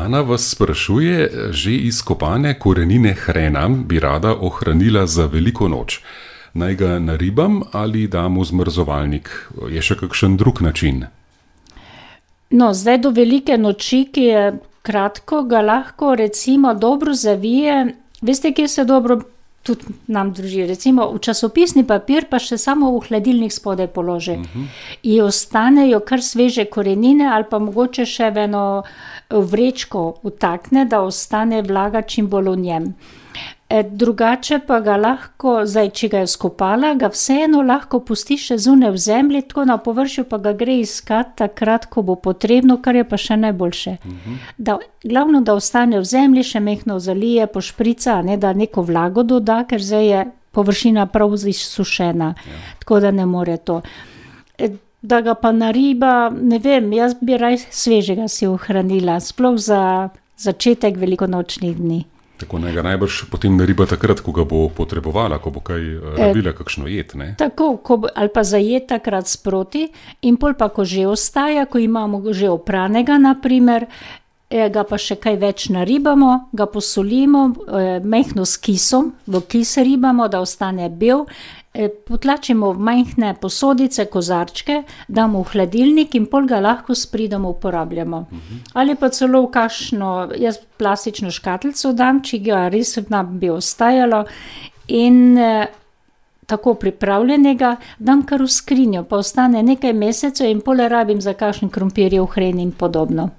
Ana vas sprašuje, že izkopane korenine hrena bi rada ohranila za veliko noč. Naj ga naribam ali dam v zmrzovalnik? Je še kakšen drug način? No, zdaj do velike noči, ki je kratko, ga lahko recimo dobro zavije. Veste, kje se dobro tudi nam drži? Recimo v časopisni papir, pa še samo v hladilnik spodaj položi. In ostanejo kar sveže korenine ali pa mogoče še eno vrečko vtakne, da ostane vlaga čim bolj v njem. Drugače pa ga lahko, zdaj če ga je skopala, ga vseeno lahko pusti še zunaj v zemlji, tako na površju, pa ga gre iskat takrat, ko bo potrebno, kar je pa še najboljše. Da, glavno, da ostane v zemlji, še majhno zalije, pošprica, a ne, da neko vlago doda, ker zdaj je površina prav izsušena. Tako da ne more to. da ga pa nariba, ne vem, jaz bi raje svežega si ohranila, sploh za začetek velikonočnih dni. Tako, naj ga najbrž potem nariba takrat, ko ga bo potrebovala, ko bo kaj rabila, kakšno jed, ne? Tako, ko ali pa za jed takrat sproti in pol pa, ko že ostaja, ko imamo že opranega, na primer, ga pa še kaj več naribamo, ga posolimo, majhno s kisom, v kis ribamo, da ostane bel. potlačimo v majhne posodice, kozarčke, damo v hladilnik in pol ga lahko s pridom uporabljamo. Ali pa celo v kakšno, jaz plastično škatlico dam, če ga res nam bi ostajalo, in, tako pripravljenega dam kar v skrinjo, pa ostane nekaj mesecev in pol rabim za kakšen krompirjev hren in podobno.